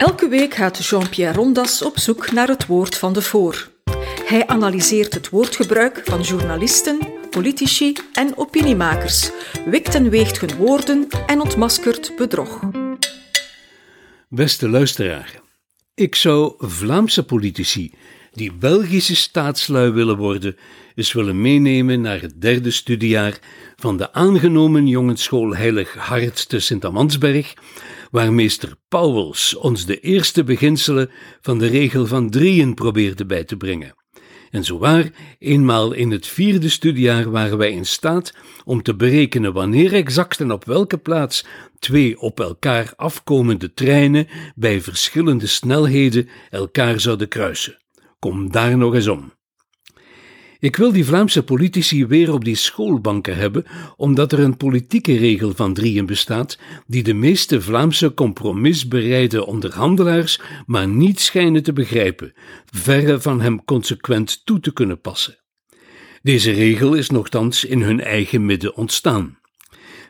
Elke week gaat Jean-Pierre Rondas op zoek naar het woord van de voor. Hij analyseert het woordgebruik van journalisten, politici en opiniemakers, wikt en weegt hun woorden en ontmaskert bedrog. Beste luisteraar, ik zou Vlaamse politici die Belgische staatslui willen worden, eens willen meenemen naar het derde studiejaar van de aangenomen jongensschool Heilig Hart te Sint-Amansberg, waar meester Pauwels ons de eerste beginselen van de regel van drieën probeerde bij te brengen. En zowaar, eenmaal in het vierde studiejaar waren wij in staat om te berekenen wanneer exact en op welke plaats twee op elkaar afkomende treinen bij verschillende snelheden elkaar zouden kruisen. Kom daar nog eens om. Ik wil die Vlaamse politici weer op die schoolbanken hebben, omdat er een politieke regel van drieën bestaat, die de meeste Vlaamse compromisbereide onderhandelaars maar niet schijnen te begrijpen, verre van hem consequent toe te kunnen passen. Deze regel is nogthans in hun eigen midden ontstaan.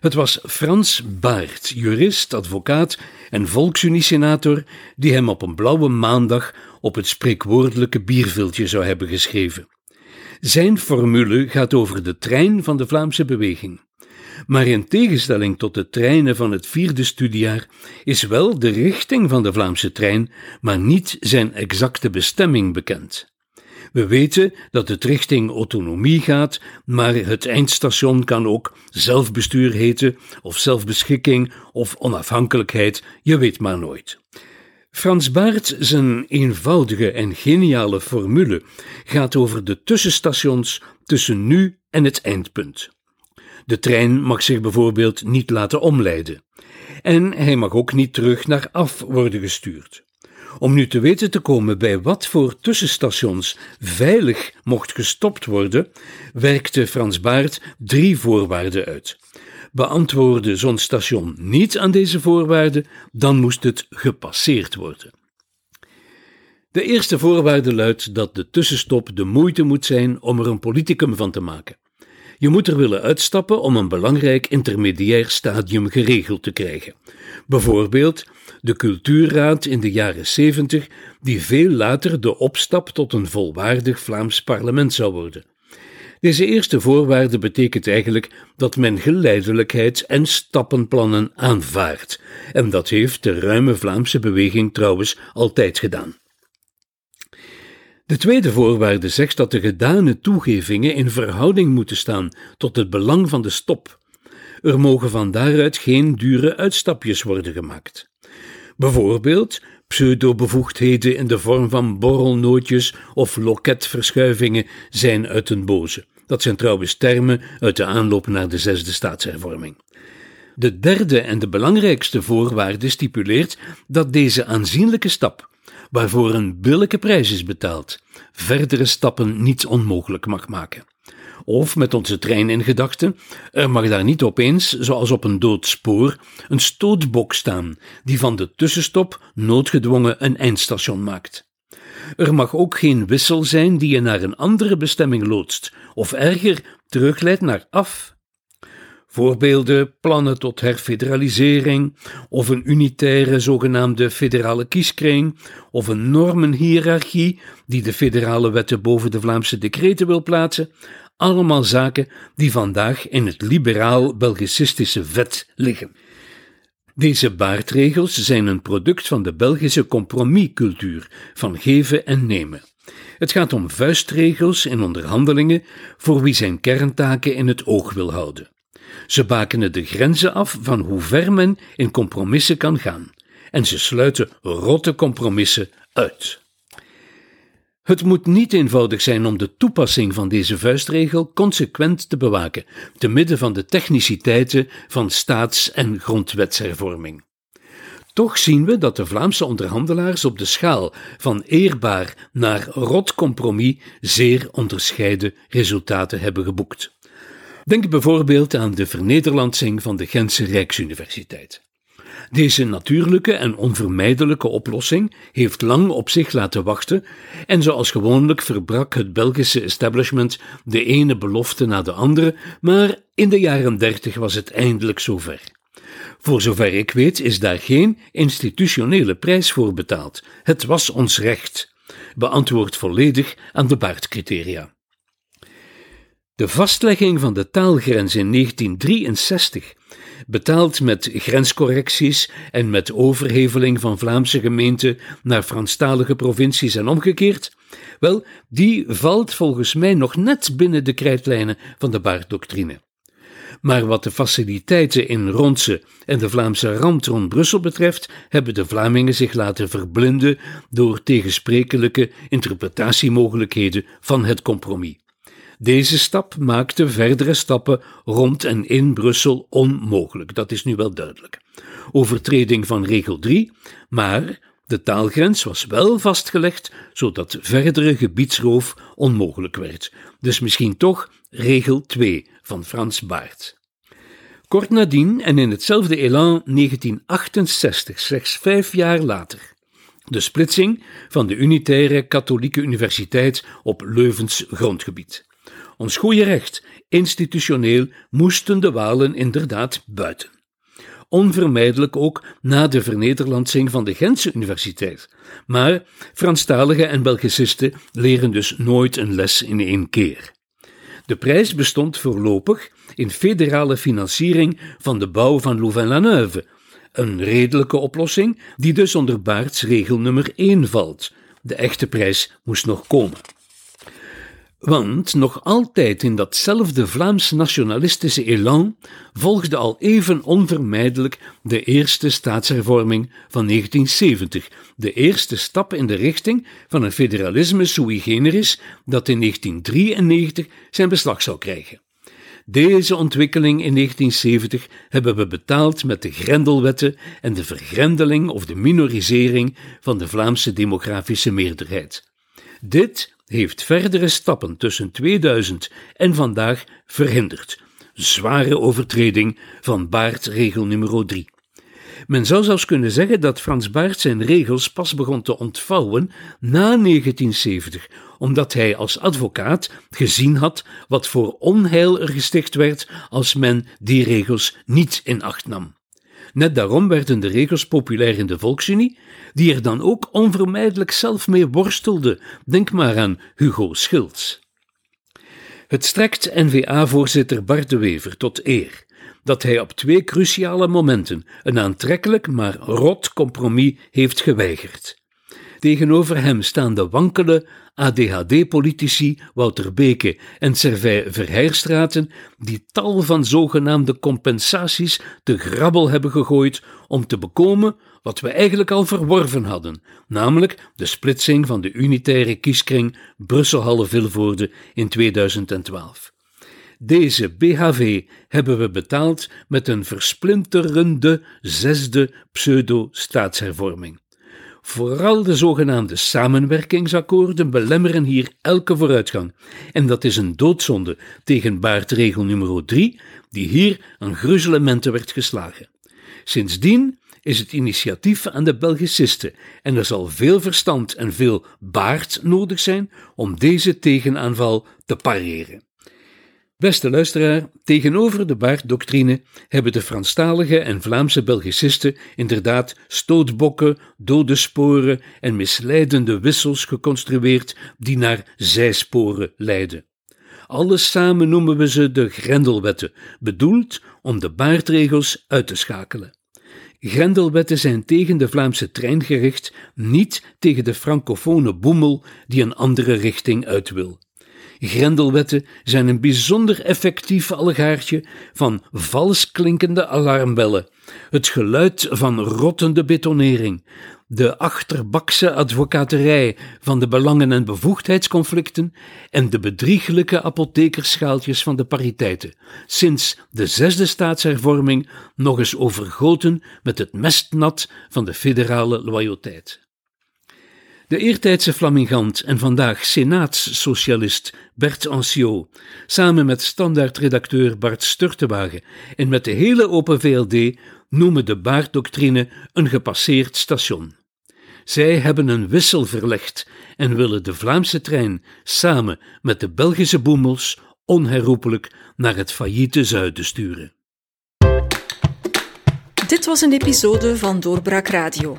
Het was Frans Baert, jurist, advocaat en volksuniesenator, die hem op een blauwe maandag op het spreekwoordelijke bierviltje zou hebben geschreven. Zijn formule gaat over de trein van de Vlaamse beweging. Maar in tegenstelling tot de treinen van het vierde studiejaar is wel de richting van de Vlaamse trein, maar niet zijn exacte bestemming bekend. We weten dat het richting autonomie gaat, maar het eindstation kan ook zelfbestuur heten, of zelfbeschikking, of onafhankelijkheid, je weet maar nooit. Frans Baert zijn eenvoudige en geniale formule gaat over de tussenstations tussen nu en het eindpunt. De trein mag zich bijvoorbeeld niet laten omleiden. En hij mag ook niet terug naar af worden gestuurd. Om nu te weten te komen bij wat voor tussenstations veilig mocht gestopt worden, werkte Frans Baert drie voorwaarden uit. Beantwoordde zo'n station niet aan deze voorwaarden, dan moest het gepasseerd worden. De eerste voorwaarde luidt dat de tussenstop de moeite moet zijn om er een politicum van te maken. Je moet er willen uitstappen om een belangrijk intermediair stadium geregeld te krijgen. Bijvoorbeeld de cultuurraad in de jaren 70, die veel later de opstap tot een volwaardig Vlaams parlement zou worden. Deze eerste voorwaarde betekent eigenlijk dat men geleidelijkheid en stappenplannen aanvaardt, en dat heeft de ruime Vlaamse beweging trouwens altijd gedaan. De tweede voorwaarde zegt dat de gedane toegevingen in verhouding moeten staan tot het belang van de stop. Er mogen van daaruit geen dure uitstapjes worden gemaakt. Bijvoorbeeld pseudobevoegdheden in de vorm van borrelnootjes of loketverschuivingen zijn uit een boze. Dat zijn trouwens termen uit de aanloop naar de zesde staatshervorming. De derde en de belangrijkste voorwaarde stipuleert dat deze aanzienlijke stap, waarvoor een billijke prijs is betaald, verdere stappen niet onmogelijk mag maken. Of met onze trein in gedachten, er mag daar niet opeens, zoals op een dood spoor, een stootbok staan die van de tussenstop noodgedwongen een eindstation maakt. Er mag ook geen wissel zijn die je naar een andere bestemming loodst, of erger, terugleidt naar af. Voorbeelden, plannen tot herfederalisering, of een unitaire zogenaamde federale kieskring, of een normenhiërarchie die de federale wetten boven de Vlaamse decreten wil plaatsen, allemaal zaken die vandaag in het liberaal-belgicistische vet liggen. Deze baardregels zijn een product van de Belgische compromiscultuur van geven en nemen. Het gaat om vuistregels in onderhandelingen voor wie zijn kerntaken in het oog wil houden. Ze bakenen de grenzen af van hoe ver men in compromissen kan gaan, en ze sluiten rotte compromissen uit. Het moet niet eenvoudig zijn om de toepassing van deze vuistregel consequent te bewaken, te midden van de techniciteiten van staats- en grondwetshervorming. Toch zien we dat de Vlaamse onderhandelaars op de schaal van eerbaar naar rot compromis zeer onderscheiden resultaten hebben geboekt. Denk bijvoorbeeld aan de vernederlandsing van de Gentse Rijksuniversiteit. Deze natuurlijke en onvermijdelijke oplossing heeft lang op zich laten wachten en zoals gewoonlijk verbrak het Belgische establishment de ene belofte na de andere, maar in de jaren dertig was het eindelijk zover. Voor zover ik weet is daar geen institutionele prijs voor betaald. Het was ons recht. Beantwoord volledig aan de baardcriteria. De vastlegging van de taalgrens in 1963, betaald met grenscorrecties en met overheveling van Vlaamse gemeenten naar Franstalige provincies en omgekeerd, wel, die valt volgens mij nog net binnen de krijtlijnen van de baarddoctrine. Maar wat de faciliteiten in Rondse en de Vlaamse rand rond Brussel betreft, hebben de Vlamingen zich laten verblinden door tegensprekelijke interpretatiemogelijkheden van het compromis. Deze stap maakte verdere stappen rond en in Brussel onmogelijk, dat is nu wel duidelijk. Overtreding van regel 3, maar de taalgrens was wel vastgelegd, zodat verdere gebiedsroof onmogelijk werd. Dus misschien toch regel 2 van Frans Baert. Kort nadien en in hetzelfde elan 1968, slechts vijf jaar later, de splitsing van de unitaire katholieke universiteit op Leuvens grondgebied. Ons goede recht, institutioneel, moesten de Walen inderdaad buiten. Onvermijdelijk ook na de vernederlandsing van de Gentse Universiteit. Maar Franstaligen en Belgicisten leren dus nooit een les in één keer. De prijs bestond voorlopig in federale financiering van de bouw van Louvain-la-Neuve, een redelijke oplossing die dus onder Baarts regel nummer 1 valt. De echte prijs moest nog komen. Want nog altijd in datzelfde Vlaams nationalistische elan volgde al even onvermijdelijk de eerste staatshervorming van 1970, de eerste stap in de richting van een federalisme sui generis dat in 1993 zijn beslag zou krijgen. Deze ontwikkeling in 1970 hebben we betaald met de Grendelwetten en de vergrendeling of de minorisering van de Vlaamse demografische meerderheid. Dit heeft verdere stappen tussen 2000 en vandaag verhinderd. Zware overtreding van Baartregel nummer 3. Men zou zelfs kunnen zeggen dat Frans Baert zijn regels pas begon te ontvouwen na 1970, omdat hij als advocaat gezien had wat voor onheil er gesticht werd als men die regels niet in acht nam. Net daarom werden de regels populair in de Volksunie, die er dan ook onvermijdelijk zelf mee worstelde. Denk maar aan Hugo Schilds. Het strekt NVA-voorzitter Bart de Wever tot eer dat hij op twee cruciale momenten een aantrekkelijk maar rot compromis heeft geweigerd. Tegenover hem staan de wankele ADHD-politici Wouter Beke en Servij Verheirstraten, die tal van zogenaamde compensaties te grabbel hebben gegooid om te bekomen wat we eigenlijk al verworven hadden, namelijk de splitsing van de unitaire kieskring Brussel-Halle-Vilvoorde in 2012. Deze BHV hebben we betaald met een versplinterende zesde pseudo-staatshervorming. Vooral de zogenaamde samenwerkingsakkoorden belemmeren hier elke vooruitgang. En dat is een doodzonde tegen baardregel nummer 3, die hier aan gruzelementen werd geslagen. Sindsdien is het initiatief aan de Belgicisten en er zal veel verstand en veel baard nodig zijn om deze tegenaanval te pareren. Beste luisteraar, tegenover de baarddoctrine hebben de Franstalige en Vlaamse Belgicisten inderdaad stootbokken, dode sporen en misleidende wissels geconstrueerd die naar zijsporen leiden. Alles samen noemen we ze de Grendelwetten, bedoeld om de baardregels uit te schakelen. Grendelwetten zijn tegen de Vlaamse trein gericht, niet tegen de francofone boemel die een andere richting uit wil. Grendelwetten zijn een bijzonder effectief allegaartje van vals klinkende alarmbellen, het geluid van rottende betonering, de achterbakse advocaterij van de belangen- en bevoegdheidsconflicten en de bedrieglijke apothekerschaaltjes van de pariteiten, sinds de zesde staatshervorming nog eens overgoten met het mestnat van de federale loyaliteit. De eertijdse flamingant en vandaag senaatssocialist Bert Anciot, samen met standaardredacteur Bart Sturtewagen en met de hele Open VLD, noemen de baarddoctrine een gepasseerd station. Zij hebben een wissel verlegd en willen de Vlaamse trein samen met de Belgische boemels onherroepelijk naar het failliete zuiden sturen. Dit was een episode van Doorbraak Radio,